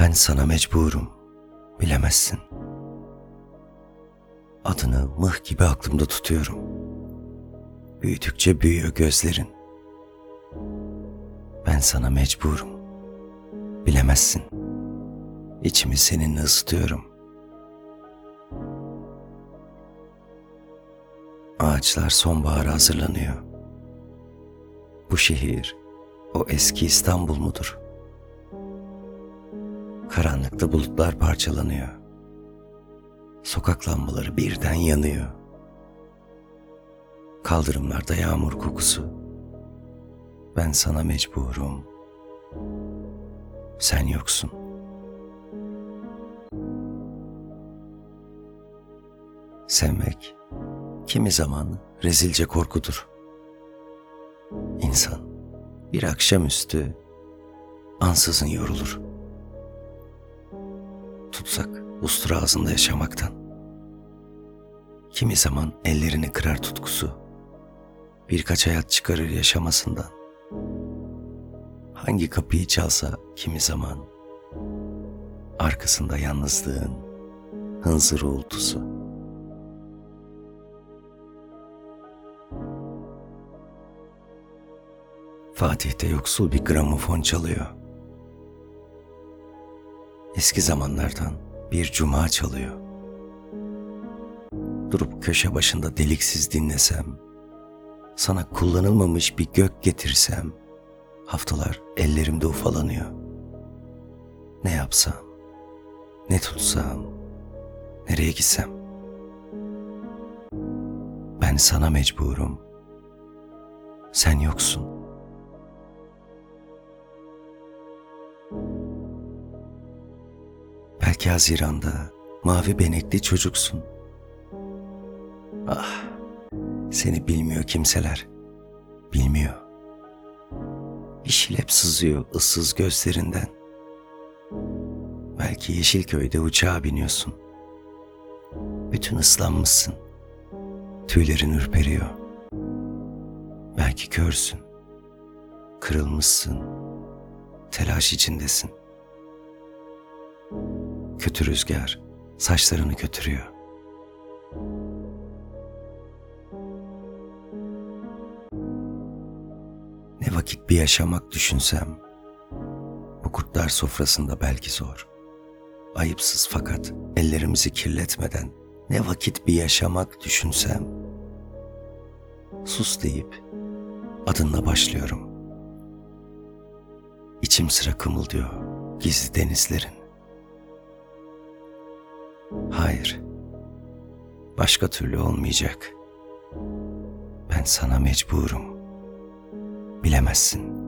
Ben sana mecburum, bilemezsin. Adını mıh gibi aklımda tutuyorum. Büyüdükçe büyüyor gözlerin. Ben sana mecburum, bilemezsin. İçimi seninle ısıtıyorum. Ağaçlar sonbahara hazırlanıyor. Bu şehir o eski İstanbul mudur? Karanlıkta bulutlar parçalanıyor. Sokak lambaları birden yanıyor. Kaldırımlarda yağmur kokusu. Ben sana mecburum. Sen yoksun. Sevmek kimi zaman rezilce korkudur. İnsan bir akşamüstü ansızın yorulur. Tutsak ustura ağzında yaşamaktan. Kimi zaman ellerini kırar tutkusu. Birkaç hayat çıkarır yaşamasından. Hangi kapıyı çalsa kimi zaman arkasında yalnızlığın hınzır uğultusu. Fatih'te yoksul bir gramofon çalıyor. Eski zamanlardan bir cuma çalıyor. Durup köşe başında deliksiz dinlesem, sana kullanılmamış bir gök getirsem, haftalar ellerimde ufalanıyor. Ne yapsam, ne tutsam, nereye gitsem. Ben sana mecburum. Sen yoksun. Belki Haziran'da mavi benekli çocuksun. Ah, seni bilmiyor kimseler. Bilmiyor. Bir şilep sızıyor ıssız gözlerinden. Belki Yeşilköy'de uçağa biniyorsun. Bütün ıslanmışsın. Tüylerin ürperiyor. Belki körsün. Kırılmışsın. Telaş içindesin. Kötü rüzgar saçlarını götürüyor. Ne vakit bir yaşamak düşünsem, bu kurtlar sofrasında belki zor. Ayıpsız fakat ellerimizi kirletmeden ne vakit bir yaşamak düşünsem, sus deyip adınla başlıyorum. İçim sıra kımıldıyor gizli denizlerin. Hayır. Başka türlü olmayacak. Ben sana mecburum. Bilemezsin.''